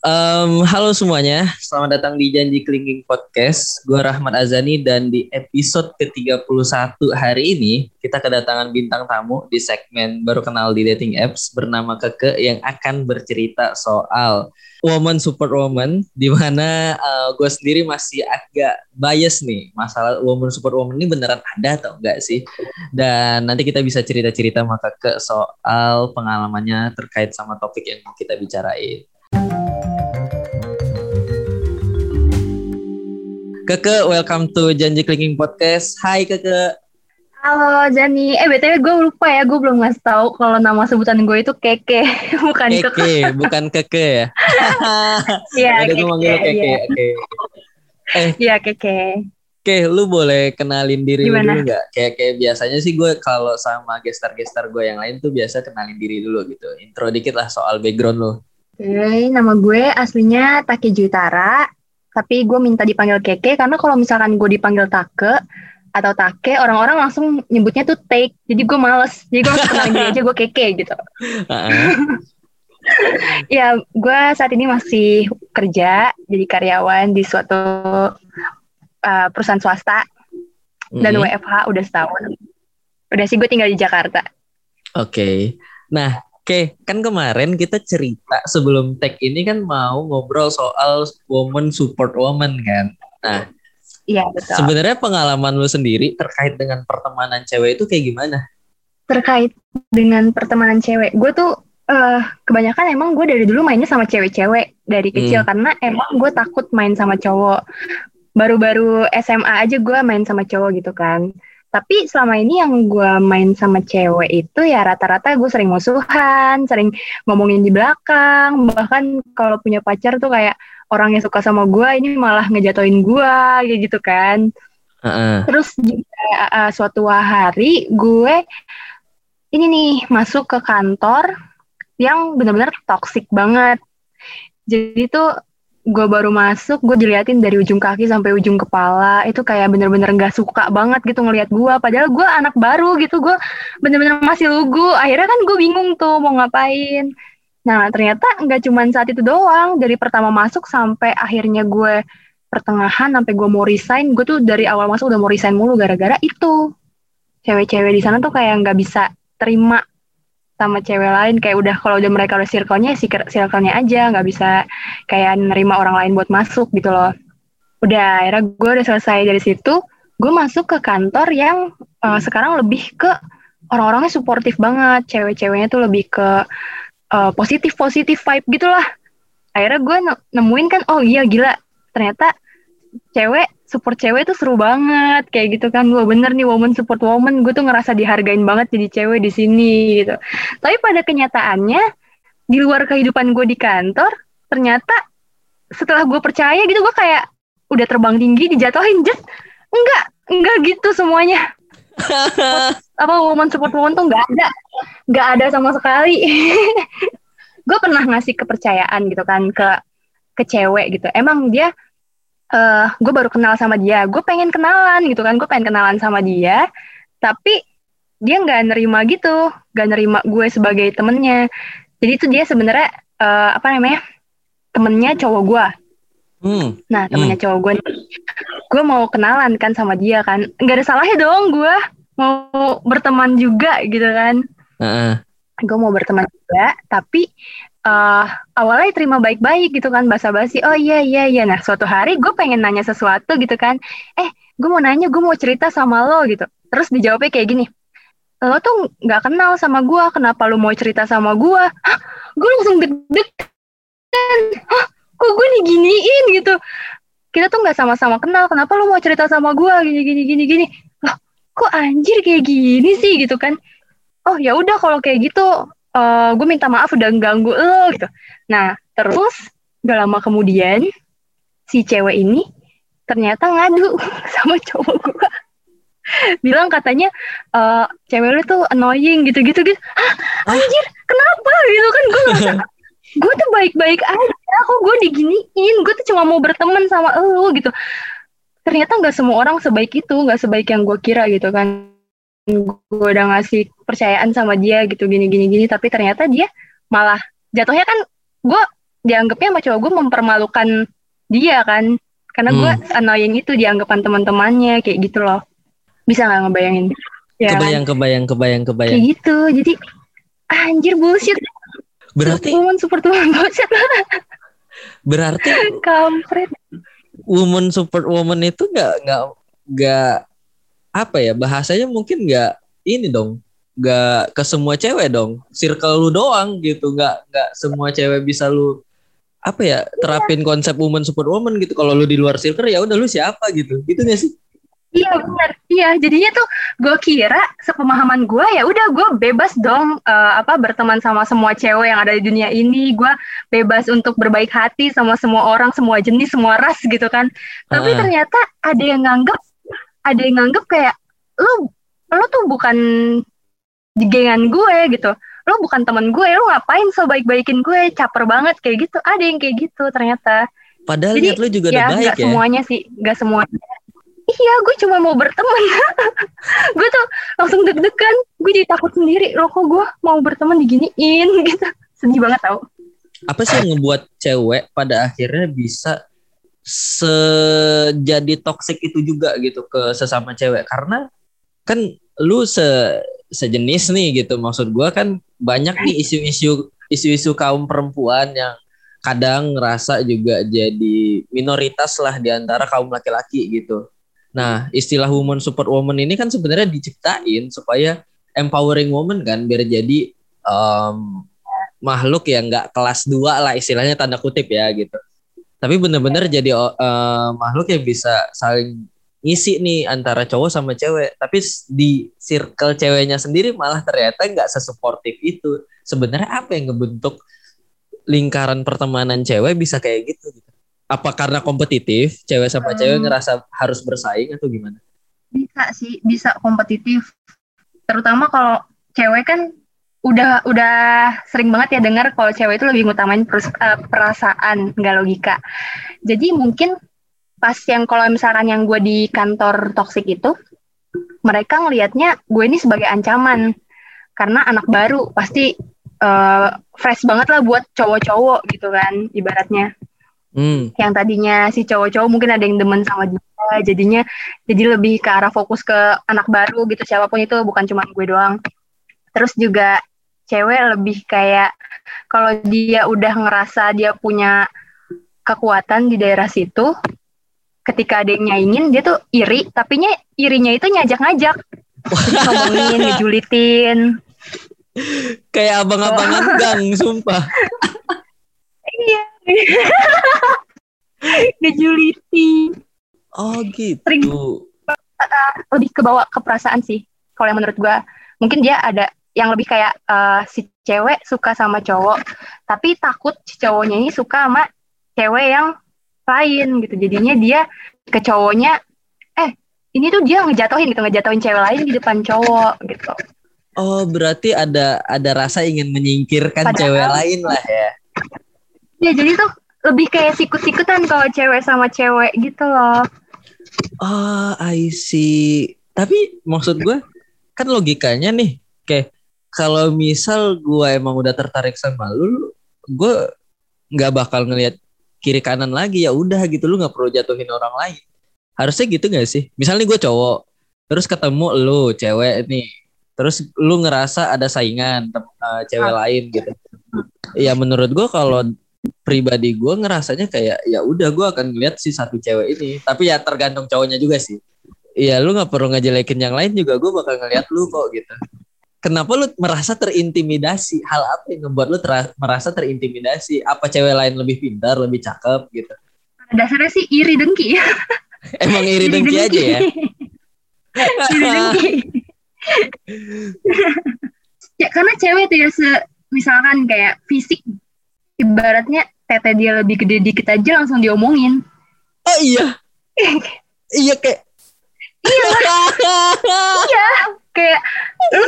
Um, halo semuanya, selamat datang di Janji Klingking Podcast. Gue Rahmat Azani dan di episode ke-31 hari ini kita kedatangan bintang tamu di segmen baru kenal di dating apps bernama Keke yang akan bercerita soal woman super woman di mana uh, gue sendiri masih agak bias nih masalah woman super woman ini beneran ada atau enggak sih dan nanti kita bisa cerita-cerita sama Keke soal pengalamannya terkait sama topik yang kita bicarain. Keke, welcome to Janji Clicking Podcast. Hai Keke. Halo Jani. Eh BTW gue lupa ya, gue belum ngasih tahu kalau nama sebutan gue itu Keke, bukan Keke. Keke, bukan Keke ya. Iya, Ada gue manggil Keke. Iya, Oke. Eh, Iya, Keke. Oke, lu boleh kenalin diri Gimana? lu dulu nggak? Kayak kayak biasanya sih gue kalau sama gestar-gestar gue yang lain tuh biasa kenalin diri dulu gitu. Intro dikit lah soal background lu. Oke, nama gue aslinya Take Jutara, tapi gue minta dipanggil Keke karena kalau misalkan gue dipanggil Take atau Take, orang-orang langsung nyebutnya tuh Take, jadi gue males. Jadi gue diri aja gue Keke gitu. Ya, gue saat ini masih kerja jadi karyawan di suatu uh, perusahaan swasta dan Mm-mm. WFH udah setahun. Udah sih gue tinggal di Jakarta. Oke. Nah, oke, kan kemarin kita cerita sebelum tag ini kan mau ngobrol soal woman support woman kan. Nah, Iya betul. sebenarnya pengalaman lu sendiri terkait dengan pertemanan cewek itu kayak gimana? Terkait dengan pertemanan cewek, gue tuh eh kebanyakan emang gue dari dulu mainnya sama cewek-cewek dari kecil karena emang gue takut main sama cowok. Baru-baru SMA aja gue main sama cowok gitu kan. Tapi selama ini yang gue main sama cewek itu ya rata-rata gue sering musuhan, sering ngomongin di belakang, bahkan kalau punya pacar tuh kayak orang yang suka sama gue ini malah ngejatoin gue kayak gitu kan. Heeh. Terus juga uh, suatu hari gue ini nih masuk ke kantor yang benar-benar toxic banget. Jadi tuh gue baru masuk, gue diliatin dari ujung kaki sampai ujung kepala. Itu kayak bener-bener gak suka banget gitu ngelihat gue. Padahal gue anak baru gitu, gue bener-bener masih lugu. Akhirnya kan gue bingung tuh mau ngapain. Nah ternyata nggak cuman saat itu doang. Dari pertama masuk sampai akhirnya gue pertengahan sampai gue mau resign, gue tuh dari awal masuk udah mau resign mulu gara-gara itu. Cewek-cewek di sana tuh kayak nggak bisa terima sama cewek lain kayak udah kalau udah mereka udah circle-nya si circle-nya aja nggak bisa kayak nerima orang lain buat masuk gitu loh. Udah akhirnya gue udah selesai dari situ, gue masuk ke kantor yang eh, sekarang lebih ke orang-orangnya suportif banget, cewek-ceweknya tuh lebih ke eh, positif-positif vibe gitulah. Akhirnya gue ne- nemuin kan, oh iya gila, ternyata cewek support cewek tuh seru banget. Kayak gitu kan wah bener nih woman support woman. Gue tuh ngerasa dihargain banget jadi cewek di sini gitu. Tapi pada kenyataannya di luar kehidupan gue di kantor ternyata setelah gue percaya gitu gue kayak udah terbang tinggi dijatuhin just enggak enggak gitu semuanya. Apa woman support woman tuh nggak ada. Nggak ada sama sekali. Gue pernah ngasih kepercayaan gitu kan ke ke cewek gitu. Emang dia eh gue baru kenal sama dia. Gue pengen kenalan gitu kan. Gue pengen kenalan sama dia. Tapi dia nggak nerima gitu. Nggak nerima gue sebagai temennya. Jadi itu dia sebenarnya eh, apa namanya temennya cowok gue Hmm. nah temennya cowok gue gue mau kenalan kan sama dia kan. Nggak ada salahnya dong gue mau berteman juga gitu kan. Heeh. gue mau berteman juga tapi eh awalnya terima baik-baik gitu kan basa-basi oh iya iya iya. Nah suatu hari gue pengen nanya sesuatu gitu kan. Eh gue mau nanya gue mau cerita sama lo gitu. Terus dijawabnya kayak gini lo tuh nggak kenal sama gue kenapa lo mau cerita sama gue gue langsung deg-degan. Hah, kok gue diginiin? Gitu. Kita tuh nggak sama-sama kenal kenapa lo mau cerita sama gue gini gini gini gini. Loh, kok anjir kayak gini sih? Gitu kan. Oh ya udah kalau kayak gitu eh gue minta maaf udah ganggu lo gitu. Nah terus gak lama kemudian si cewek ini ternyata ngadu sama cowok gue. Bilang katanya eh cewek lu tuh annoying gitu-gitu gitu. Hah, anjir kenapa gitu kan gue ngerasa gue tuh baik-baik aja kok gue diginiin gue tuh cuma mau berteman sama lo gitu ternyata nggak semua orang sebaik itu nggak sebaik yang gue kira gitu kan gue udah ngasih kepercayaan sama dia gitu gini gini gini tapi ternyata dia malah jatuhnya kan gue dianggapnya sama cowok gue mempermalukan dia kan. Karena gue Hmm. annoying itu dianggapan teman-temannya kayak gitu loh. Bisa nggak ngebayangin? Ya kan? kebayang kebayang kebayang kebayang. Kayak gitu jadi anjir bullshit. Berarti woman super woman bullshit. Berarti kampret. woman super woman itu nggak nggak nggak apa ya bahasanya mungkin nggak ini dong nggak ke semua cewek dong circle lu doang gitu nggak nggak semua cewek bisa lu apa ya terapin konsep woman super woman gitu kalau lu di luar circle ya udah lu siapa gitu gitu gak sih Iya benar, iya jadinya tuh gue kira sepemahaman gue ya udah gue bebas dong eh, apa berteman sama semua cewek yang ada di dunia ini, gue bebas untuk berbaik hati sama semua orang, semua jenis, semua ras gitu kan. Tapi Ah. ternyata ada yang nganggep, ada yang nganggep kayak lu, lu tuh bukan gengan gue gitu, lu bukan teman gue, lu ngapain so baik-baikin gue, caper banget kayak gitu. Ada yang kayak gitu ternyata. padahal Jadi, niat lu juga udah ya baik nggak ya. semuanya sih nggak semuanya. Iya gue cuma mau berteman. Gue tuh langsung deg-degan. Gue jadi takut sendiri loh kok gue mau berteman diginiin? Gitu. Sedih banget tau. Apa sih yang ngebuat cewek pada akhirnya bisa sejadi toxic itu juga gitu ke sesama cewek karena kan lu se sejenis nih gitu maksud gua kan banyak nih isu-isu isu-isu kaum perempuan yang kadang ngerasa juga jadi minoritas lah di antara kaum laki-laki gitu. Nah, istilah woman super woman ini kan sebenarnya diciptain supaya empowering woman kan biar jadi em, makhluk yang nggak kelas dua lah istilahnya tanda kutip ya gitu. Tapi bener-bener jadi eh, makhluk yang bisa saling ngisi nih antara cowok sama cewek. Tapi di circle ceweknya sendiri malah ternyata nggak sesuportif itu. Sebenarnya apa yang ngebentuk lingkaran pertemanan cewek bisa kayak gitu? gitu? Apa karena kompetitif, cewek sama cewek Hmm. ngerasa harus bersaing atau gimana? bisa sih bisa kompetitif terutama kalau cewek kan udah udah sering banget ya dengar kalau cewek itu lebih ngutamain eh, perasaan nggak logika. Jadi mungkin pas yang kalau misalkan yang gue di kantor toksik itu mereka ngelihatnya gue ini sebagai ancaman. Karena anak baru pasti eh, fresh banget lah buat cowok-cowok gitu kan ibaratnya. Hmm, yang tadinya si cowok-cowok mungkin ada yang demen sama dia jadinya jadi lebih ke arah fokus ke anak baru gitu siapa pun itu bukan cuma gue doang terus juga cewek lebih kayak kalau dia udah ngerasa dia punya kekuatan di daerah situ ketika ada yang nyaingin dia tuh iri. Tapi nya irinya itu ngajak-ngajak. Ngomongin ngejulitin. Kayak abang-abangan gang, sumpah. iya. Ngejulitin Oh gitu. Sering. lebih ke bawah ke perasaan sih kalau yang menurut gua. Mungkin dia ada yang lebih kayak eh, si cewek suka sama cowok tapi takut si cowoknya ini suka sama cewek yang lain gitu jadinya dia ke cowoknya eh ini tuh dia ngejatohin gitu ngejatohin cewek lain di depan cowok gitu Oh berarti ada ada rasa ingin menyingkirkan Padahal- cewek lain lah ya. ya jadi tuh lebih kayak sikut-sikutan kalau cewek sama cewek gitu loh Oh I see. Tapi maksud gue kan logikanya nih, kayak kalau misal gue emang udah tertarik sama lu, gue nggak bakal ngelihat kiri kanan lagi ya udah gitu lu nggak perlu jatuhin orang lain. Harusnya gitu gak sih? Misalnya gue cowok, terus ketemu lu cewek nih, terus lu ngerasa ada saingan eh, cewek lain gitu. Ya menurut gue kalau pribadi gue ngerasanya kayak ya udah gue akan ngeliat si satu cewek ini tapi ya tergantung cowoknya juga sih Iya lu nggak perlu ngejelekin yang lain juga gue bakal ngeliat lu kok gitu kenapa lu merasa terintimidasi? Hal apa yang ngebuat lu tera- merasa terintimidasi? Apa cewek lain lebih pintar lebih cakep gitu? Dasarnya sih iri dengki. Emang iri dengki aja ya? Iri dengki. Ya karena cewek tuh ya se- misalkan kayak fisik ibaratnya tete dia lebih gede dikit aja langsung diomongin. Oh iya. Iya kayak iya kayak lu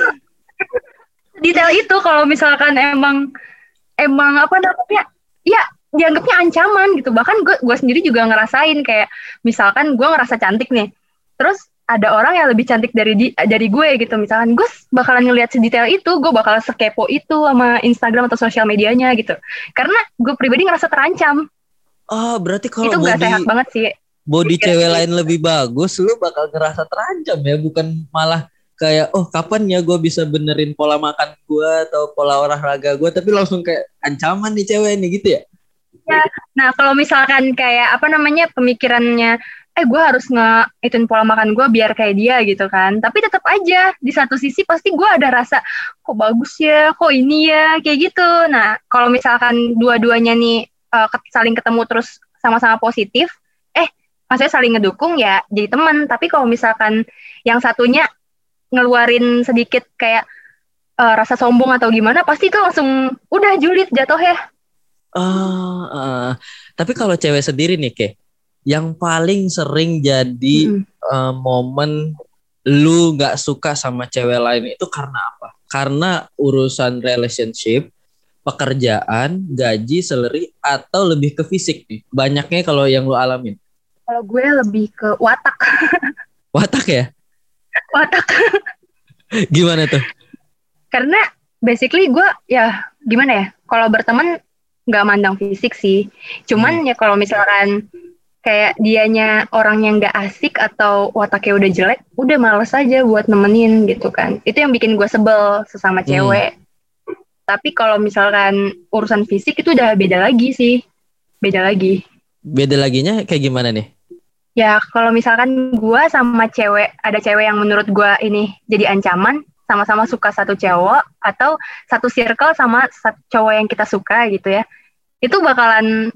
detail itu kalau misalkan emang emang apa namanya ya dianggapnya ancaman gitu. Bahkan gue gue sendiri juga ngerasain kayak misalkan gue ngerasa cantik nih terus ada orang yang lebih cantik dari di, dari gue gitu. Misalkan gue bakalan ngelihat sedetail itu gue bakal sekepo itu sama Instagram atau sosial medianya gitu. Karena gue pribadi ngerasa terancam. Oh berarti kalau itu gak sehat banget sih. body cewek lain lebih bagus lu bakal ngerasa terancam ya bukan malah kayak oh kapan ya gue bisa benerin pola makan gue atau pola olahraga gue tapi langsung kayak ancaman nih cewek ini gitu ya? Ya nah kalau misalkan kayak apa namanya pemikirannya eh gue harus nge pola makan gue biar kayak dia gitu kan. Tapi tetap aja di satu sisi pasti gue ada rasa kok bagus ya? Kok ini ya? Kayak gitu. Nah kalau misalkan dua-duanya nih uh, saling ketemu terus sama-sama positif eh maksudnya saling ngedukung ya jadi teman. Tapi kalau misalkan yang satunya ngeluarin sedikit kayak uh, rasa sombong atau gimana pasti itu langsung udah julid jatuh ya uh, uh, tapi kalau cewek sendiri nih ke yang paling sering jadi hmm. uh, momen lu nggak suka sama cewek lain itu karena apa? Karena urusan relationship, pekerjaan, gaji, salary atau lebih ke fisik nih? Banyaknya kalau yang lu alamin. Kalau gue lebih ke watak. watak ya? Watak. gimana tuh? Karena basically gue ya gimana ya? Kalau berteman nggak mandang fisik sih. Cuman hmm. ya kalau misalkan kayak dianya orang yang gak asik atau wataknya udah jelek, udah males aja buat nemenin gitu kan. Itu yang bikin gue sebel sesama hmm. cewek. Hmm. Tapi kalau misalkan urusan fisik itu udah beda lagi sih. Beda lagi. Beda laginya kayak gimana nih? Ya kalau misalkan gue sama cewek, ada cewek yang menurut gue ini jadi ancaman, sama-sama suka satu cowok atau satu circle sama satu cowok yang kita suka gitu ya. Itu bakalan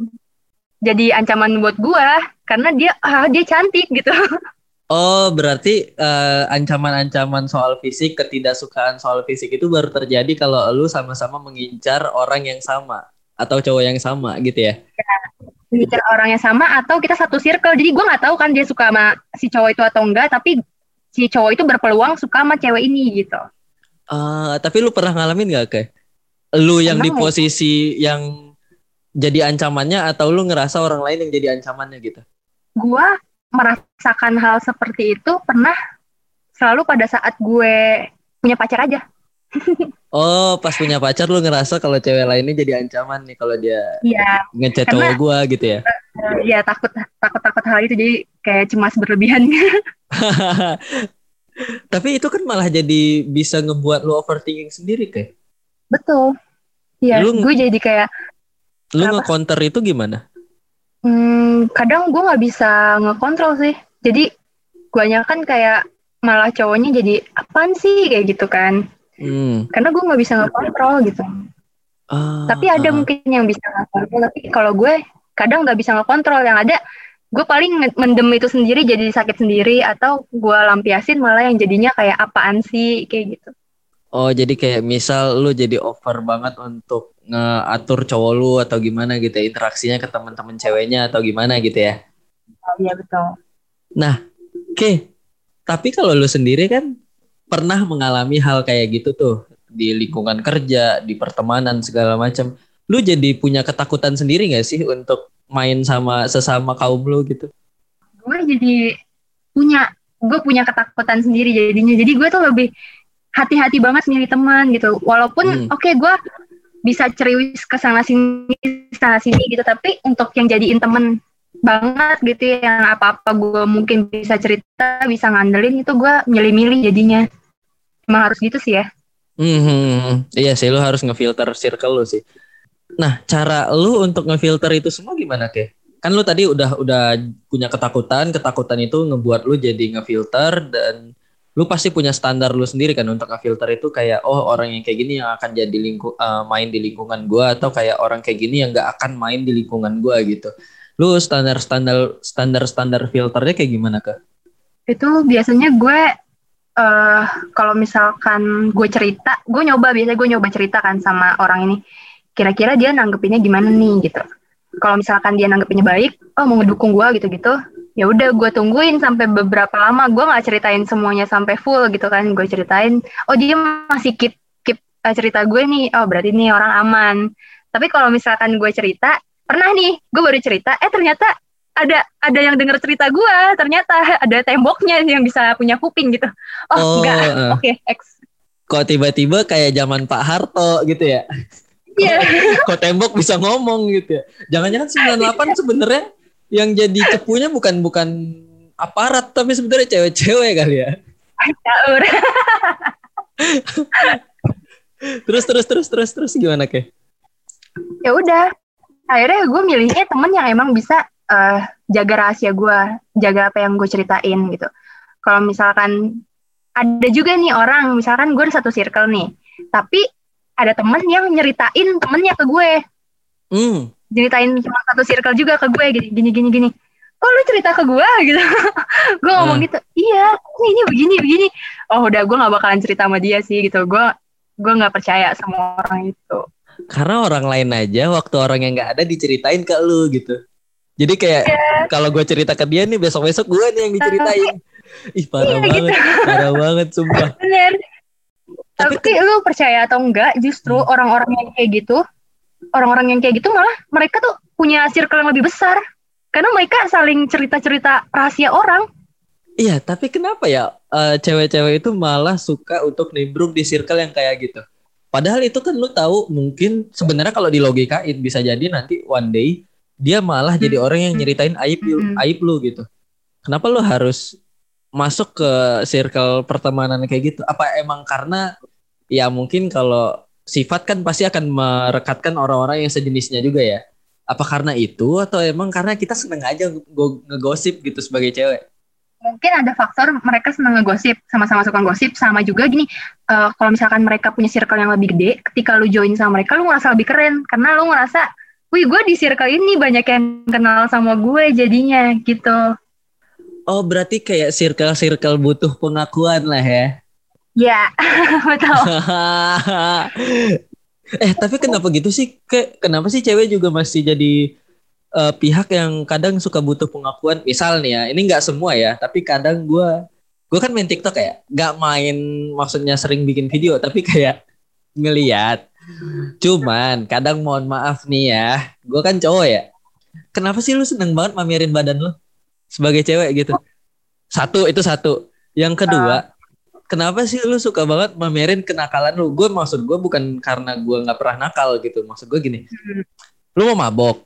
jadi ancaman buat gua karena dia ah dia cantik gitu. Oh, berarti uh, ancaman-ancaman soal fisik, ketidaksukaan soal fisik itu baru terjadi kalau lu sama-sama mengincar orang yang sama atau cowok yang sama gitu ya? ya mengincar orang yang sama atau kita satu circle. Jadi gua nggak tahu kan dia suka sama si cowok itu atau enggak, tapi si cowok itu berpeluang suka sama cewek ini gitu. Uh, tapi lu pernah ngalamin gak kayak lu yang di posisi yang jadi ancamannya atau lu ngerasa orang lain yang jadi ancamannya gitu? Gua merasakan hal seperti itu pernah selalu pada saat gue punya pacar aja. Oh, pas punya pacar lu ngerasa kalau cewek lainnya jadi ancaman nih kalau dia ya, ngechat cowok gua gitu ya? Iya takut takut takut hal itu jadi kayak cemas berlebihan. Tapi itu kan malah jadi bisa ngebuat lu overthinking sendiri kayak. Betul. Iya, gue jadi kayak Lu nge-counter itu gimana? Hmm, kadang gue nggak bisa ngekontrol sih. Jadi guanya kan kayak malah cowoknya jadi apaan sih kayak gitu kan. Hmm. Karena gue nggak bisa ngekontrol gitu. Uh, tapi ada uh. mungkin yang bisa ngekontrol. Tapi kalau gue kadang nggak bisa ngekontrol. Yang ada gue paling mendem itu sendiri jadi sakit sendiri atau gue lampiasin malah yang jadinya kayak apaan sih kayak gitu. Oh jadi kayak misal lu jadi over banget untuk ngatur cowok lu atau gimana gitu ya interaksinya ke teman-teman ceweknya atau gimana gitu ya oh, iya betul nah oke okay. tapi kalau lu sendiri kan pernah mengalami hal kayak gitu tuh di lingkungan kerja di pertemanan segala macam. Lu jadi punya ketakutan sendiri gak sih untuk main sama sesama kaum lu gitu? Gue jadi punya gue punya ketakutan sendiri jadinya. Jadi gue tuh lebih hati-hati banget milih teman gitu. Walaupun hmm. oke okay, gue bisa ceriwis ke sana sini sana sini gitu. Tapi untuk yang jadiin temen banget gitu ya, yang apa-apa gue mungkin bisa cerita bisa ngandelin itu gue milih-milih jadinya. Emang harus gitu sih ya. Hmm, iya sih lu harus ngefilter circle lu sih. Nah cara lu untuk ngefilter itu semua gimana ke? Kan lu tadi udah udah punya ketakutan ketakutan itu ngebuat lu jadi ngefilter dan lu pasti punya standar lu sendiri kan untuk filter itu kayak oh orang yang kayak gini yang akan jadi lingku uh, main di lingkungan gua atau kayak orang kayak gini yang nggak akan main di lingkungan gua gitu. Lu standar standar standar standar filternya kayak gimana kak? Itu biasanya gue uh, kalau misalkan gue cerita, gue nyoba biasanya gue nyoba cerita kan sama orang ini. Kira-kira dia nanggepinnya gimana nih gitu. Kalau misalkan dia nanggepinnya baik, oh mau ngedukung gue gitu-gitu, ya udah gue tungguin sampai beberapa lama gue nggak ceritain semuanya sampai full gitu kan gue ceritain oh dia masih keep keep uh, cerita gue nih oh berarti nih orang aman tapi kalau misalkan gue cerita pernah nih gue baru cerita eh ternyata ada ada yang denger cerita gue ternyata ada temboknya yang bisa punya kuping gitu. Oh, oh enggak. uh. oke okay, X. Kok tiba-tiba kayak zaman Pak Harto gitu ya? Iya. kok tembok bisa ngomong gitu ya? Jangan-jangan 98 sebenarnya yang jadi cepunya bukan bukan aparat tapi sebenarnya cewek-cewek kali ya? Terus terus terus terus terus gimana ke ya udah akhirnya gue milihnya temen yang emang bisa uh, jaga rahasia gue jaga apa yang gue ceritain gitu. Kalau misalkan ada juga nih orang misalkan gue satu circle nih tapi ada temen yang nyeritain temennya ke gue. Hmm. ceritain cuma satu circle juga ke gue gini gini gini gini. Oh lu cerita ke gue gitu. Gue ngomong uh. gitu iya ini, ini begini begini. Oh udah gue nggak bakalan cerita sama dia sih gitu. Gue gue nggak percaya sama orang itu karena orang lain aja waktu orang yang nggak ada diceritain ke lu gitu. Jadi kayak yeah. kalau gue cerita ke dia nih besok besok gue nih yang diceritain. Ih parah yeah, banget. Gitu. parah banget sumpah. Bener. Tapi, tapi lu percaya atau enggak justru hmm. orang-orang yang kayak gitu orang-orang yang kayak gitu malah mereka tuh punya circle yang lebih besar. Karena mereka saling cerita-cerita rahasia orang. Iya tapi kenapa ya uh, cewek-cewek itu malah suka untuk nimbrung di circle yang kayak gitu Padahal itu kan lu tahu mungkin sebenarnya kalau di logikain bisa jadi nanti one day dia malah jadi orang yang nyeritain aib hmm. aib lu gitu. Kenapa lu harus masuk ke circle pertemanan kayak gitu? Apa emang karena ya mungkin kalau sifat kan pasti akan merekatkan orang-orang yang sejenisnya juga ya? Apa karena itu atau emang karena kita seneng aja ngegosip gitu sebagai cewek? Mungkin ada faktor mereka senang ngegosip sama-sama suka gosip sama juga gini uh, kalau misalkan mereka punya circle yang lebih gede ketika lu join sama mereka lu ngerasa lebih keren karena lu ngerasa wih gue di circle ini banyak yang kenal sama gue jadinya gitu. Oh berarti kayak circle-circle butuh pengakuan lah ya? Ya betul. Eh tapi kenapa gitu sih? Kayak kenapa sih cewek juga masih jadi uh, pihak yang kadang suka butuh pengakuan misal nih ya ini nggak semua ya tapi kadang gue gue kan main TikTok ya nggak main maksudnya sering bikin video tapi kayak ngeliat. Cuman kadang mohon maaf nih ya gue kan cowok ya. Kenapa sih lu seneng banget mamerin badan lu sebagai cewek gitu? Satu itu satu. Yang kedua kenapa sih lu suka banget mamerin kenakalan lu? Gue maksud gue bukan karena gue nggak pernah nakal gitu maksud gue gini. Hmm. lu mau mabok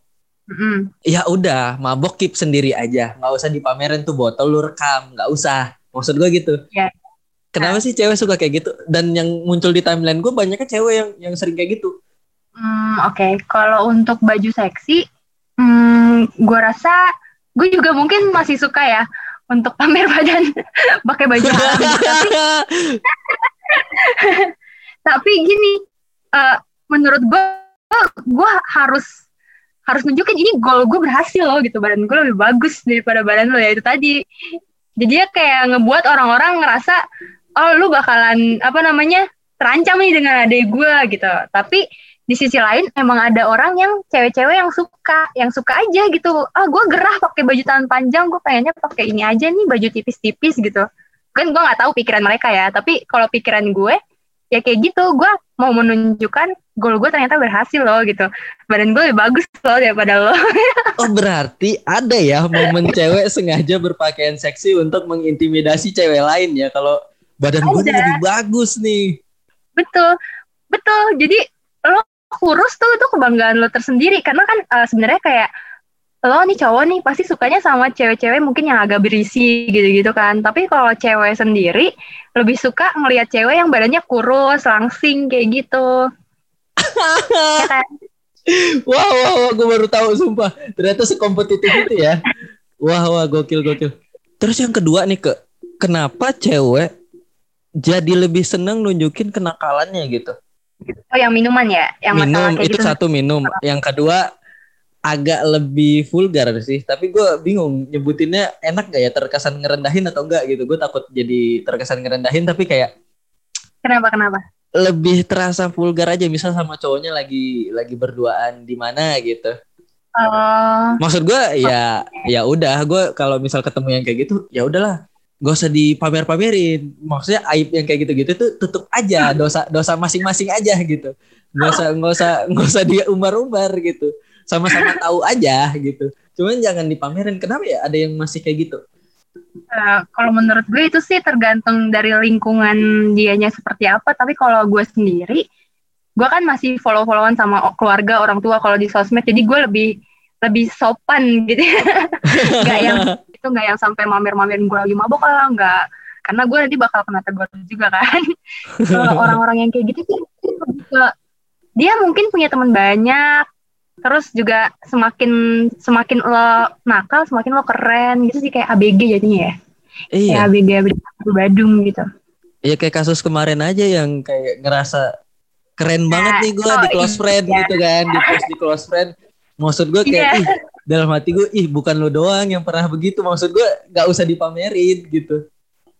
Mm. Ya udah, mabok keep sendiri aja, nggak usah dipamerin tuh botol lu rekam, nggak usah. Maksud gue gitu. Yeah. Kenapa nah. sih cewek suka kayak gitu? Dan yang muncul di timeline gue banyaknya cewek yang yang sering kayak gitu. Hmm, Oke, okay. kalau untuk baju seksi, hmm, gue rasa gue juga mungkin masih suka ya untuk pamer badan pakai baju tapi, tapi gini, uh, menurut gue, gue harus harus nunjukin ini goal gue berhasil loh gitu. Badan gue lebih bagus daripada badan lo ya itu tadi. Jadi ya kayak ngebuat orang-orang ngerasa oh lu bakalan apa namanya terancam nih dengan adik gue gitu. Tapi di sisi lain emang ada orang yang cewek-cewek yang suka yang suka aja gitu. Ah gue gerah pakai baju tangan panjang gue pengennya pakai ini aja nih baju tipis-tipis gitu. Kan gue nggak tahu pikiran mereka ya. Tapi kalau pikiran gue ya kayak gitu. Gue mau menunjukkan goal gue ternyata berhasil loh gitu. Badan gue lebih bagus loh daripada lo. Oh berarti ada ya momen cewek sengaja berpakaian seksi untuk mengintimidasi cewek lain ya. Kalau badan gue lebih bagus nih. Betul. Betul. Jadi lo kurus tuh itu kebanggaan lo tersendiri. Karena kan uh, sebenarnya kayak lo nih cowok nih pasti sukanya sama cewek-cewek mungkin yang agak berisi gitu-gitu kan. Tapi kalau cewek sendiri lebih suka ngelihat cewek yang badannya kurus, langsing kayak gitu. ya kan? Wah, wah, wah, gue baru tahu sumpah. Ternyata sekompetitif itu ya. Wah, wah, gokil, gokil. Terus yang kedua nih ke, kenapa cewek jadi lebih seneng nunjukin kenakalannya gitu? Oh, yang minuman ya? Yang minum itu gitu. satu minum. Yang kedua agak lebih vulgar sih tapi gue bingung nyebutinnya enak gak ya terkesan ngerendahin atau enggak gitu. Gue takut jadi terkesan ngerendahin tapi kayak kenapa kenapa? lebih terasa vulgar aja misal sama cowoknya lagi lagi berduaan di mana gitu. Uh, maksud gue ya ya udah gue kalau misal ketemu yang kayak gitu ya udahlah gak usah dipamer-pamerin. Maksudnya aib yang kayak gitu-gitu tuh tutup aja dosa dosa masing-masing aja gitu. Nggak usah nggak usah nggak usah dia umbar-umbar gitu sama-sama tahu aja gitu cuman jangan dipamerin kenapa ya ada yang masih kayak gitu Uh, kalau menurut gue itu sih tergantung dari lingkungan dianya seperti apa. Tapi kalau gue sendiri, gue kan masih follow-followan sama keluarga orang tua kalau di sosmed. Jadi gue lebih lebih sopan gitu. gak yang itu nggak yang sampai mamer-mamerin gue lagi mabok lah nggak. Karena gue nanti bakal kena tegur juga kan. Orang-orang yang kayak gitu sih dia mungkin punya teman banyak terus juga semakin semakin lo nakal semakin lo keren gitu sih kayak ABG jadinya ya iya. kayak ABG ABG Badung gitu Iya kayak kasus kemarin aja yang kayak ngerasa keren nah, banget nih gue oh, di close iya. friend gitu kan di post di close friend maksud gue kayak yeah. ih dalam hati gue ih bukan lo doang yang pernah begitu maksud gue nggak usah dipamerin gitu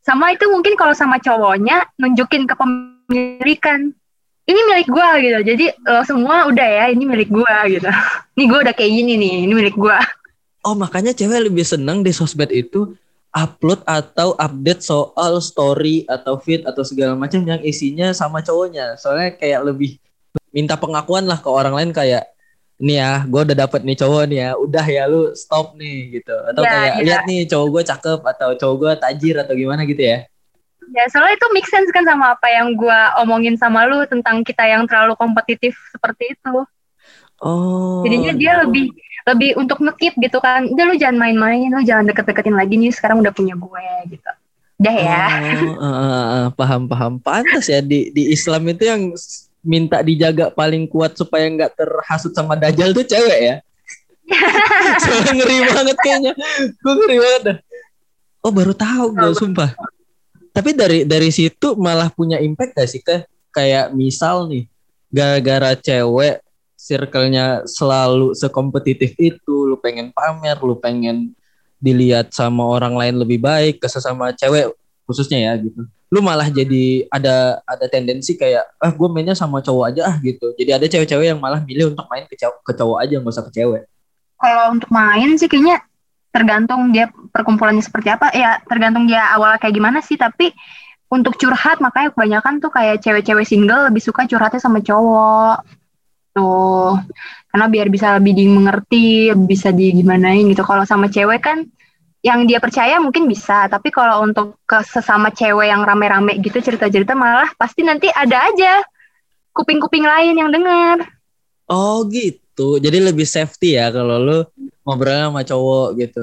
sama itu mungkin kalau sama cowoknya nunjukin kepemilikan ini milik gue gitu. Jadi lo semua udah ya ini milik gue gitu. Ini gue udah kayak gini nih ini milik gue oh makanya cewek lebih seneng di sosmed itu upload atau update soal story atau feed atau segala macam yang isinya sama cowoknya. Soalnya kayak lebih minta pengakuan lah ke orang lain kayak nih ya gue udah dapet nih cowok nih ya udah ya lu stop nih gitu. Atau ya, kayak ya. lihat nih cowok gue cakep atau cowok gue tajir atau gimana gitu ya Ya, soalnya itu make sense kan sama apa yang gue omongin sama lu tentang kita yang terlalu kompetitif seperti itu. Oh. Jadinya dia lebih lebih untuk ngekip gitu kan. Udah lu jangan main-main, lu jangan deket-deketin lagi nih. Sekarang udah punya gue gitu. Udah ya. Oh, uh, uh, paham paham. Pantas ya di di Islam itu yang minta dijaga paling kuat supaya nggak terhasut sama dajjal tuh cewek ya. Soalnya ngeri banget kayaknya. Gue ngeri banget dah. Oh baru tahu gue sumpah tapi dari dari situ malah punya impact gak sih ke kayak misal nih gara-gara cewek circle-nya selalu sekompetitif itu lu pengen pamer lu pengen dilihat sama orang lain lebih baik ke sesama cewek khususnya ya gitu. Lu malah jadi ada ada tendensi kayak ah gue mainnya sama cowok aja ah gitu. Jadi ada cewek-cewek yang malah milih untuk main ke cowok, ke cowok aja nggak usah ke cewek. Kalau untuk main sih kayaknya tergantung dia perkumpulannya seperti apa. Ya tergantung dia awal kayak gimana sih tapi untuk curhat makanya kebanyakan tuh kayak cewek-cewek single lebih suka curhatnya sama cowok. Tuh. Karena biar bisa lebih dimengerti bisa di gimanain gitu. Kalau sama cewek kan yang dia percaya mungkin bisa. Tapi kalau untuk ke sesama cewek yang rame-rame gitu cerita-cerita malah pasti nanti ada aja kuping-kuping lain yang dengar oh gitu. Jadi lebih safety ya kalau lu ngobrolnya sama cowok gitu.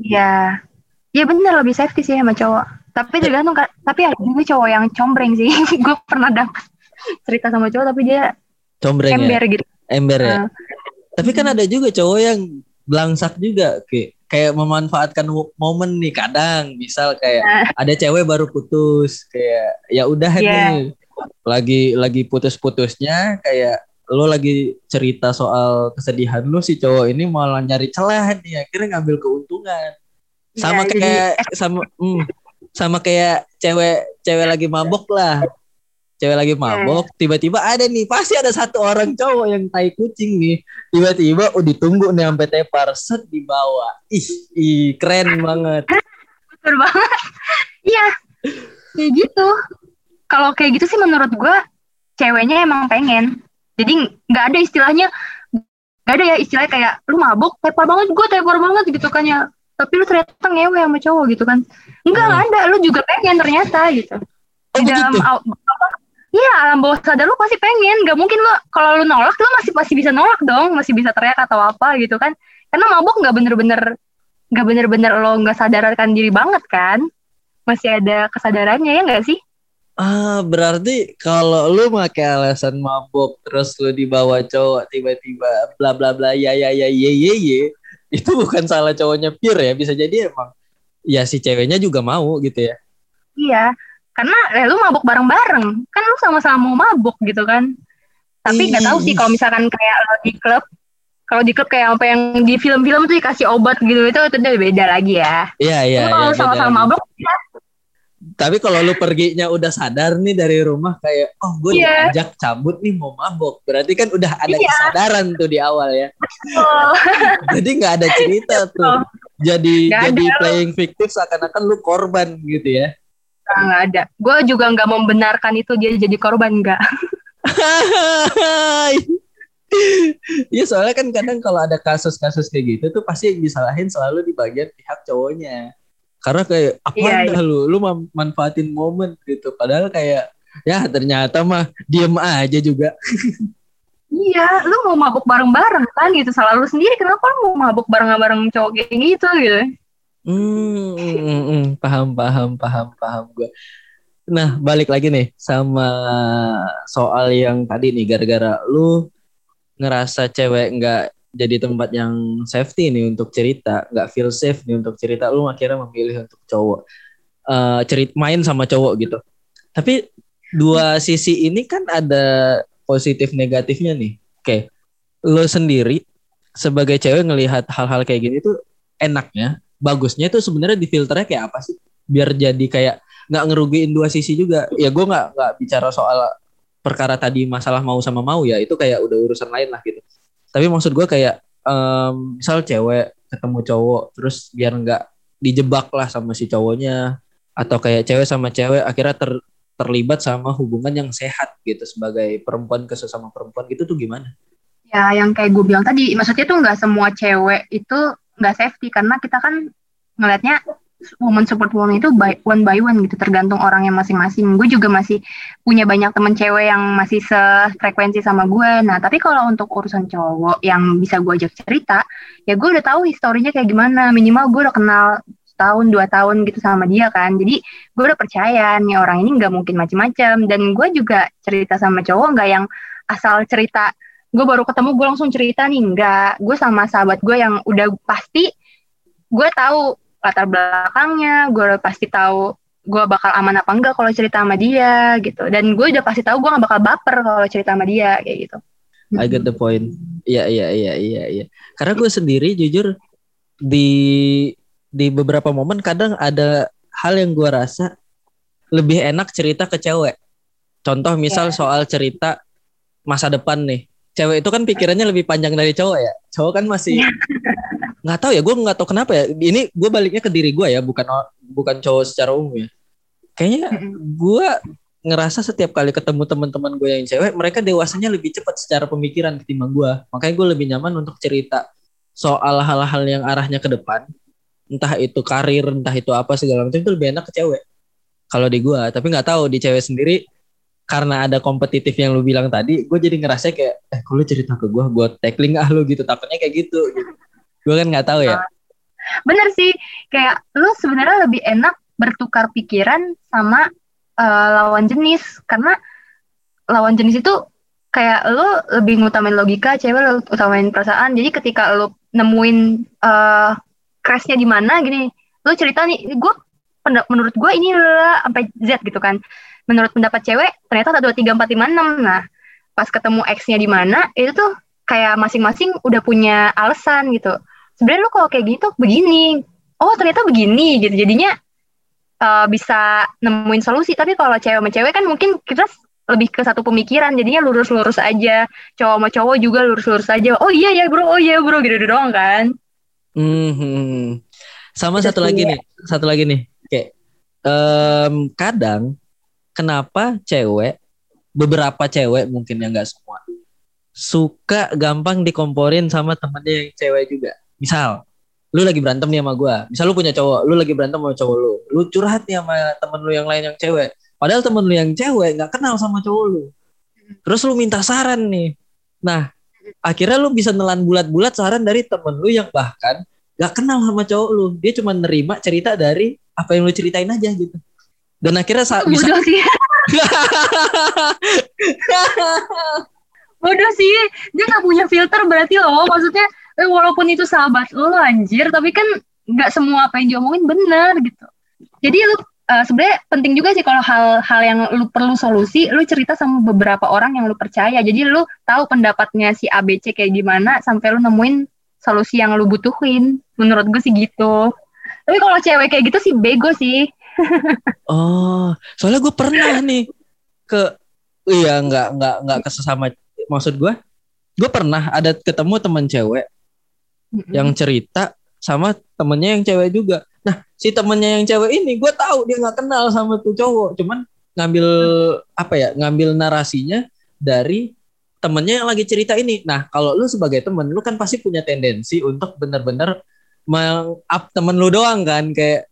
Iya. Iya bener lebih safety sih sama cowok. Tapi tergantung tapi ada juga cowok yang combreng sih. gue pernah dapet cerita sama cowok tapi dia combreng ya? ember ya? gitu. Ember ya. Uh, tapi kan ada juga cowok yang belangsak juga kayak kayak memanfaatkan momen nih kadang misal kayak uh, ada cewek baru putus kayak ya udah yeah. nih lagi lagi putus-putusnya kayak lo lagi cerita soal kesedihan lo si cowok ini malah nyari celah nih akhirnya ngambil keuntungan. Sama ya, kayak jadi... sama mm, sama kayak cewek cewek lagi mabok lah. Cewek lagi mabok tiba-tiba ada nih pasti ada satu orang cowok yang tai kucing nih. Tiba-tiba oh ditunggu nih sampai tepar set di bawah ih, ih keren banget. Betul banget. Iya kayak gitu. Kalau kayak gitu sih menurut gue ceweknya emang pengen jadi nggak ada istilahnya nggak ada ya istilahnya kayak lu mabuk tepar banget gue tepar banget gitu kan ya. Tapi lu ternyata ngewe sama cowok gitu kan. Enggak hmm. ada lu juga pengen ternyata gitu. Oh, di dalam Iya alam bawah sadar lu pasti pengen. Gak mungkin lu kalau lu nolak lu masih masih bisa nolak dong Masih bisa teriak atau apa gitu kan. Karena mabuk gak bener-bener Gak bener-bener lo gak sadarkan diri banget kan. Masih ada kesadarannya ya gak sih Ah, berarti kalau lu pakai alasan mabuk terus lu dibawa cowok tiba-tiba bla bla bla ya ya ya ye ye ye itu bukan salah cowoknya pure ya bisa jadi emang ya si ceweknya juga mau gitu ya. Iya, karena ya, lu mabuk bareng-bareng kan lu sama-sama mau mabuk gitu kan. Tapi nggak tahu sih kalau misalkan kayak lo di klub kalau di klub kayak apa yang di film-film tuh dikasih obat gitu itu itu udah beda lagi ya. Iya iya. Kalau ya, sama-sama mabuk ya tapi kalau lu perginya udah sadar nih dari rumah kayak oh gue yeah. diajak cabut nih mau mabok berarti kan udah ada yeah. kesadaran tuh di awal ya oh. jadi nggak ada cerita tuh jadi gak jadi ada. playing fiktif seakan-akan lu korban gitu ya nggak ada gue juga nggak membenarkan itu dia jadi korban nggak Iya soalnya kan kadang kalau ada kasus-kasus kayak gitu tuh pasti yang disalahin selalu di bagian pihak cowoknya. Karena kayak apa iya, iya. lu lu manfaatin momen gitu. Padahal kayak ya ternyata mah diem aja juga. iya, lu mau mabuk bareng-bareng kan gitu. Salah lu sendiri kenapa lu mau mabuk bareng-bareng cowok kayak gitu gitu. Hmm, hmm, hmm, paham, paham, paham, paham gue. Nah, balik lagi nih sama soal yang tadi nih, gara-gara lu ngerasa cewek nggak jadi tempat yang safety nih untuk cerita, nggak feel safe nih untuk cerita, lu akhirnya memilih untuk cowok uh, cerit main sama cowok gitu. Tapi dua sisi ini kan ada positif negatifnya nih. Oke, lu sendiri sebagai cewek ngelihat hal-hal kayak gini tuh enaknya, bagusnya itu sebenarnya di filternya kayak apa sih? Biar jadi kayak nggak ngerugiin dua sisi juga. Ya gue nggak nggak bicara soal perkara tadi masalah mau sama mau ya itu kayak udah urusan lain lah gitu tapi maksud gue kayak um, misal cewek ketemu cowok terus biar nggak dijebak lah sama si cowoknya atau kayak cewek sama cewek akhirnya ter, terlibat sama hubungan yang sehat gitu sebagai perempuan ke sesama perempuan gitu tuh gimana? Ya yang kayak gue bilang tadi maksudnya tuh nggak semua cewek itu nggak safety karena kita kan ngelihatnya woman support woman itu by, one by one gitu tergantung orangnya masing-masing. Gue juga masih punya banyak temen cewek yang masih sefrekuensi sama gue. Nah tapi kalau untuk urusan cowok yang bisa gue ajak cerita, ya gue udah tahu historinya kayak gimana. Minimal gue udah kenal tahun dua tahun gitu sama dia kan. Jadi gue udah percaya nih orang ini nggak mungkin macam-macam. Dan gue juga cerita sama cowok nggak yang asal cerita. Gue baru ketemu gue langsung cerita nih nggak. Gue sama sahabat gue yang udah pasti gue tahu latar belakangnya gue udah pasti tahu gue bakal aman apa enggak kalau cerita sama dia gitu. Dan gue udah pasti tahu gue gak bakal baper kalau cerita sama dia kayak gitu. I get the point. Iya iya iya iya iya. Karena gue sendiri jujur di di beberapa momen kadang ada hal yang gue rasa lebih enak cerita ke cewek. Contoh misal yeah. soal cerita masa depan nih. Cewek itu kan pikirannya lebih panjang dari cowok ya. Cowok kan masih iya nggak tahu ya gue nggak tahu kenapa ya. Ini gue baliknya ke diri gue ya bukan bukan cowok secara umum ya. Kayaknya gue ngerasa setiap kali ketemu teman-teman gue yang cewek mereka dewasanya lebih cepat secara pemikiran ketimbang gue makanya gue lebih nyaman untuk cerita soal hal-hal yang arahnya ke depan. Entah itu karir entah itu apa segala macam itu lebih enak ke cewek. Kalau di gue tapi nggak tahu di cewek sendiri karena ada kompetitif yang lu bilang tadi gue jadi ngerasa kayak eh kalau cerita ke gue gue tackling ah lu gitu takutnya kayak gitu gitu gue kan nggak tahu ya. Bener sih kayak lu sebenarnya lebih enak bertukar pikiran sama uh, lawan jenis. Karena lawan jenis itu kayak lu lebih ngutamain logika cewek lu utamain perasaan. Jadi ketika lu nemuin uh, crashnya di mana gini lu cerita nih gue menurut gue ini sampai Z gitu kan. Menurut pendapat cewek ternyata satu dua tiga empat lima enam. Nah pas ketemu X-nya di mana itu tuh kayak masing-masing udah punya alasan gitu sebenarnya lu kalau kayak gitu begini. Oh ternyata begini gitu. Jadinya uh, bisa nemuin solusi. Tapi kalau cewek sama cewek kan mungkin kita lebih ke satu pemikiran. Jadinya lurus-lurus aja. Cowok sama cowok juga lurus-lurus aja. Oh iya ya bro. Oh iya bro. Gitu, -gitu doang kan. Hmm. sama satu lagi nih. Satu lagi nih. Kayak um, kadang kenapa cewek beberapa cewek mungkin yang nggak semua suka gampang dikomporin sama temennya yang cewek juga misal lu lagi berantem nih sama gue misal lu punya cowok lu lagi berantem sama cowok lu. Lu curhat nih sama temen lu yang lain yang cewek. Padahal temen lu yang cewek nggak kenal sama cowok lu. Terus lu minta saran nih. Nah akhirnya lu bisa nelan bulat-bulat saran dari temen lu yang bahkan gak kenal sama cowok lu. Dia cuma nerima cerita dari apa yang lu ceritain aja gitu. Dan akhirnya saat bisa bodoh sih. Dia nggak punya filter berarti loh. Maksudnya eh, walaupun itu sahabat lo anjir tapi kan nggak semua apa yang diomongin benar gitu. Jadi lu uh, sebenarnya penting juga sih kalau hal-hal yang lu perlu solusi lu cerita sama beberapa orang yang lu percaya. Jadi lu tahu pendapatnya si ABC kayak gimana sampai lu nemuin solusi yang lu butuhin. Menurut gue sih gitu. Tapi kalau cewek kayak gitu sih bego sih. Oh soalnya gue pernah nih ke iya nggak nggak nggak ke sesama maksud gue gue pernah ada ketemu teman cewek yang cerita sama temennya yang cewek juga. Nah, si temennya yang cewek ini gue tahu dia nggak kenal sama tuh cowok, cuman ngambil apa ya? Ngambil narasinya dari temennya yang lagi cerita ini. Nah, kalau lu sebagai temen, lu kan pasti punya tendensi untuk bener-bener meng-up temen lu doang kan, kayak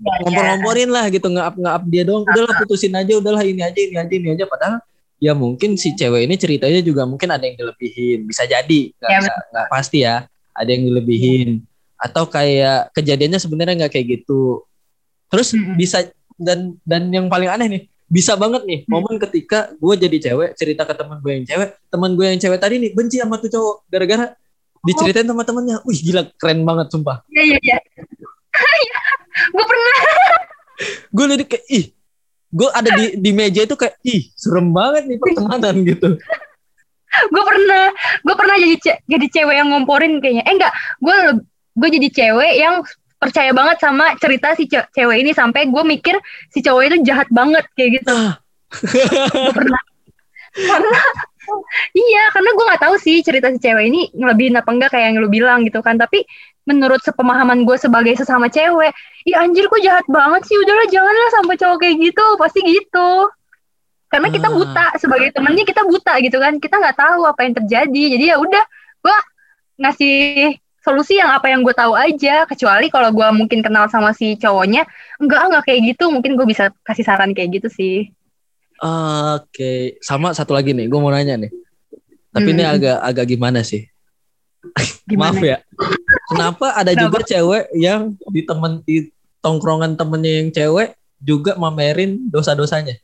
Ya, ngompor-ngomporin lah gitu, nge-up nge-up dia doang. Udahlah putusin aja, udahlah ini aja, ini aja, ini aja. Padahal ya mungkin si cewek ini ceritanya juga mungkin ada yang dilebihin, bisa jadi, nggak Ya, pasti ya, ada yang dilebihin. Atau kayak kejadiannya sebenarnya nggak kayak gitu. Terus Mm-mm. bisa dan dan yang paling aneh nih, bisa banget nih Hmm. momen ketika gue jadi cewek cerita ke teman gue yang cewek, teman gue yang cewek tadi nih benci sama tuh cowok gara-gara diceritain sama temennya. Wih gila keren banget sumpah. Iya iya iya. gue pernah. Gue liat kayak ih, gue ada di di meja itu kayak ih serem banget nih pertemanan gitu. Gue pernah gue pernah jadi ce- jadi cewek yang ngomporin kayaknya. Eh enggak gue gue jadi cewek yang percaya banget sama cerita si ce- cewek ini sampai gue mikir si cowok itu jahat banget kayak gitu. Nah, gue pernah. Karena iya karena gue nggak tahu sih cerita si cewek ini ngelebihin apa enggak kayak yang lu bilang gitu kan. Tapi menurut sepemahaman gue sebagai sesama cewek iya anjir kok jahat banget sih? Udahlah janganlah sampai cowok kayak gitu. Pasti gitu karena kita Ah. buta sebagai temennya kita buta gitu kan kita nggak tahu apa yang terjadi jadi ya udah gue ngasih solusi yang apa yang gue tahu aja kecuali kalau gue mungkin kenal sama si cowoknya enggak enggak kayak gitu mungkin gue bisa kasih saran kayak gitu sih Oke, sama satu lagi nih, gue mau nanya nih. Tapi ini Hmm. agak agak gimana sih? gimana Maaf ya. Kenapa ada juga cewek yang di temen di tongkrongan temennya yang cewek juga mamerin dosa-dosanya?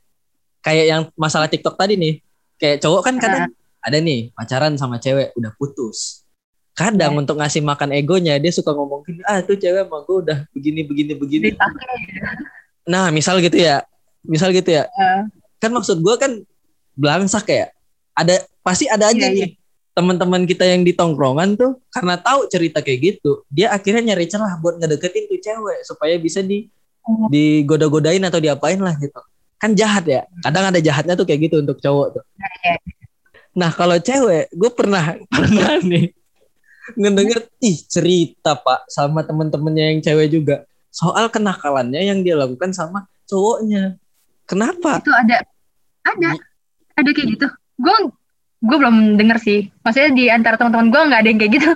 Kayak yang masalah TikTok tadi nih. Kayak cowok kan kadang ada nih pacaran sama cewek udah putus. Kadang Ya. untuk ngasih makan egonya dia suka ngomong gini, ah tuh cewek sama gue udah begini begini begini. Ceritanya. Nah misal gitu ya, misal gitu ya. Eh. Kan maksud gue kan belangsak ya. Ada pasti ada aja Iya, iya. nih teman-teman kita yang di tongkrongan tuh karena tahu cerita kayak gitu, dia akhirnya nyari celah buat ngedeketin tuh cewek supaya bisa di Hmm. digoda-godain atau diapain lah gitu. Kan jahat ya. Kadang ada jahatnya tuh kayak gitu untuk cowok tuh. iya. Nah kalau cewek, gue pernah pernah nih ngedenger ih cerita pak sama temen-temennya yang cewek juga soal kenakalannya yang dia lakukan sama cowoknya. Kenapa? itu ada ada ada kayak gitu gue gue belum denger sih maksudnya di antara teman-teman gue nggak ada yang kayak gitu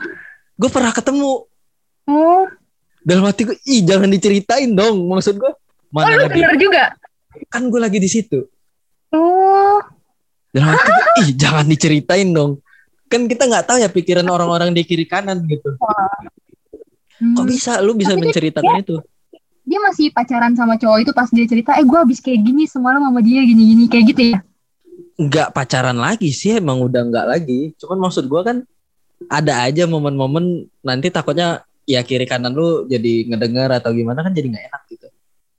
Gue pernah ketemu oh dalam hati gue, ih jangan diceritain dong. Maksud gue, oh mana lu lagi? denger juga Kan gue lagi di situ. oh Dalam hati gue, ih jangan diceritain dong. Kan kita nggak tahu ya pikiran orang-orang di kiri kanan gitu. Hmm. Kok bisa lu bisa Tapi dia- menceritakan itu? dia masih pacaran sama cowok itu pas dia cerita eh gue habis kayak gini semalam sama dia gini-gini kayak gitu ya Nggak pacaran lagi sih, emang udah nggak lagi. Cuman maksud gue kan ada aja momen-momen nanti takutnya ya kiri kanan lu jadi ngedengar atau gimana kan jadi nggak enak gitu.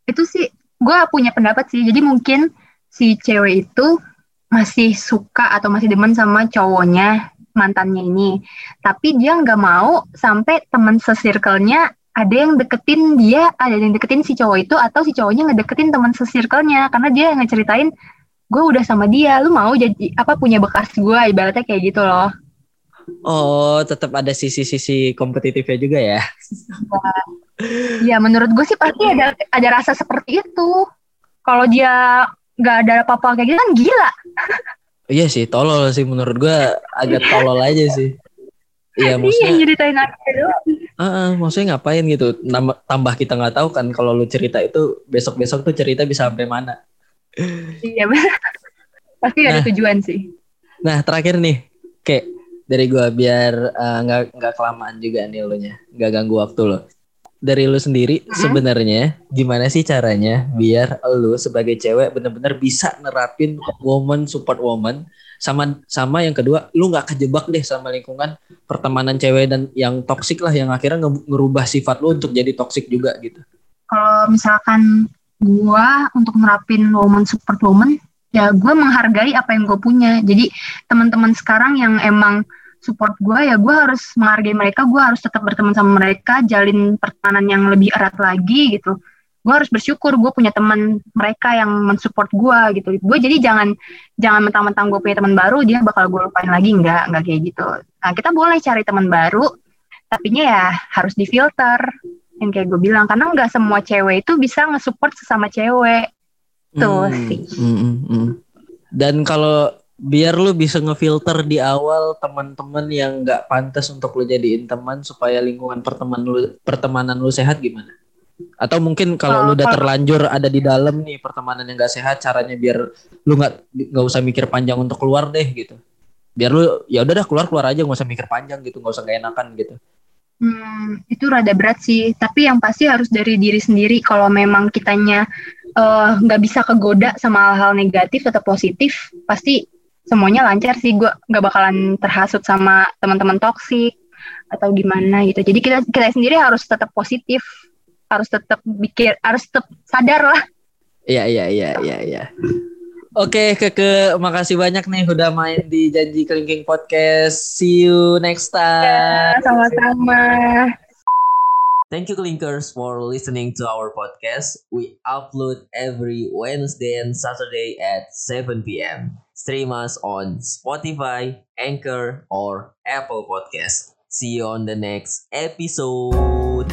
itu sih gue punya pendapat sih. Jadi mungkin si cewek itu masih suka atau masih demen sama cowoknya mantannya ini. Tapi dia nggak mau sampai teman sesirkelnya ada yang deketin dia ada yang deketin si cowok itu atau si cowoknya ngedeketin teman sesirkelnya karena dia yang ngeceritain gue udah sama dia lu mau jadi apa punya bekas gue ibaratnya kayak gitu loh. Oh, tetap ada sisi-sisi kompetitifnya juga ya. Ya menurut gue sih pasti ada ada rasa seperti itu kalau dia nggak ada apa-apa kayak gitu kan gila Iya sih, tolol sih menurut gua agak tolol aja sih. Iya, Iya maksudnya, nyeritain aja doang. Heeh, maksudnya ngapain gitu? Nambah, tambah kita nggak tahu kan kalau lu cerita itu besok-besok tuh cerita bisa sampai mana. Iya. Pasti ada Nah. tujuan sih. Nah terakhir nih, kayak dari gua biar eh, nggak nggak kelamaan juga nih lo nya, nggak ganggu waktu lo. Dari lu sendiri Mhm. sebenarnya gimana sih caranya biar lu sebagai cewek bener-bener bisa nerapin woman support woman sama sama yang kedua lu nggak kejebak deh sama lingkungan pertemanan cewek dan yang toksik lah yang akhirnya nge- ngerubah sifat lu untuk jadi toksik juga gitu. Kalau misalkan gua untuk nerapin woman support woman, ya gua menghargai apa yang gue punya. Jadi teman-teman sekarang yang emang support gua ya gua harus menghargai mereka. Gua harus tetap berteman sama mereka, jalin pertemanan yang lebih erat lagi gitu. Gue harus bersyukur gue punya teman mereka yang mensupport gua gitu. Gue jadi jangan jangan mentang-mentang gue punya teman baru dia bakal gue lupain lagi nggak nggak kayak gitu. Nah kita boleh cari teman baru, tapinya ya harus difilter yang kayak gue bilang karena nggak semua cewek itu bisa nge-support sesama cewek Tuh Hmm, sih. hmm, hmm, hmm. Dan kalau biar lu bisa ngefilter di awal teman-teman yang nggak pantas untuk lu jadiin teman supaya lingkungan pertemanan lu pertemanan lu sehat gimana? Atau mungkin kalau lu udah terlanjur ada di dalam nih pertemanan yang gak sehat, caranya biar lu nggak nggak usah mikir panjang untuk keluar deh gitu. Biar lu ya udah dah keluar keluar aja nggak usah mikir panjang gitu, nggak usah gak enakan gitu. Hmm, itu rada berat sih. Tapi yang pasti harus dari diri sendiri. Kalau memang kitanya eh, nggak uh, bisa kegoda sama hal-hal negatif atau positif, pasti semuanya lancar sih gue nggak bakalan terhasut sama teman-teman toksik atau gimana gitu jadi kita kita sendiri harus tetap positif harus tetap pikir harus tetap sadar lah iya iya iya iya iya Oke, Keke, makasih banyak nih udah main di Janji Kelingking Podcast. See you next time. Ya, sama-sama. Thank you, Clinkers, for listening to our podcast. We upload every Wednesday and Saturday at 7 p.m. Stream us on Spotify, Anchor, or Apple Podcast. See you on the next episode.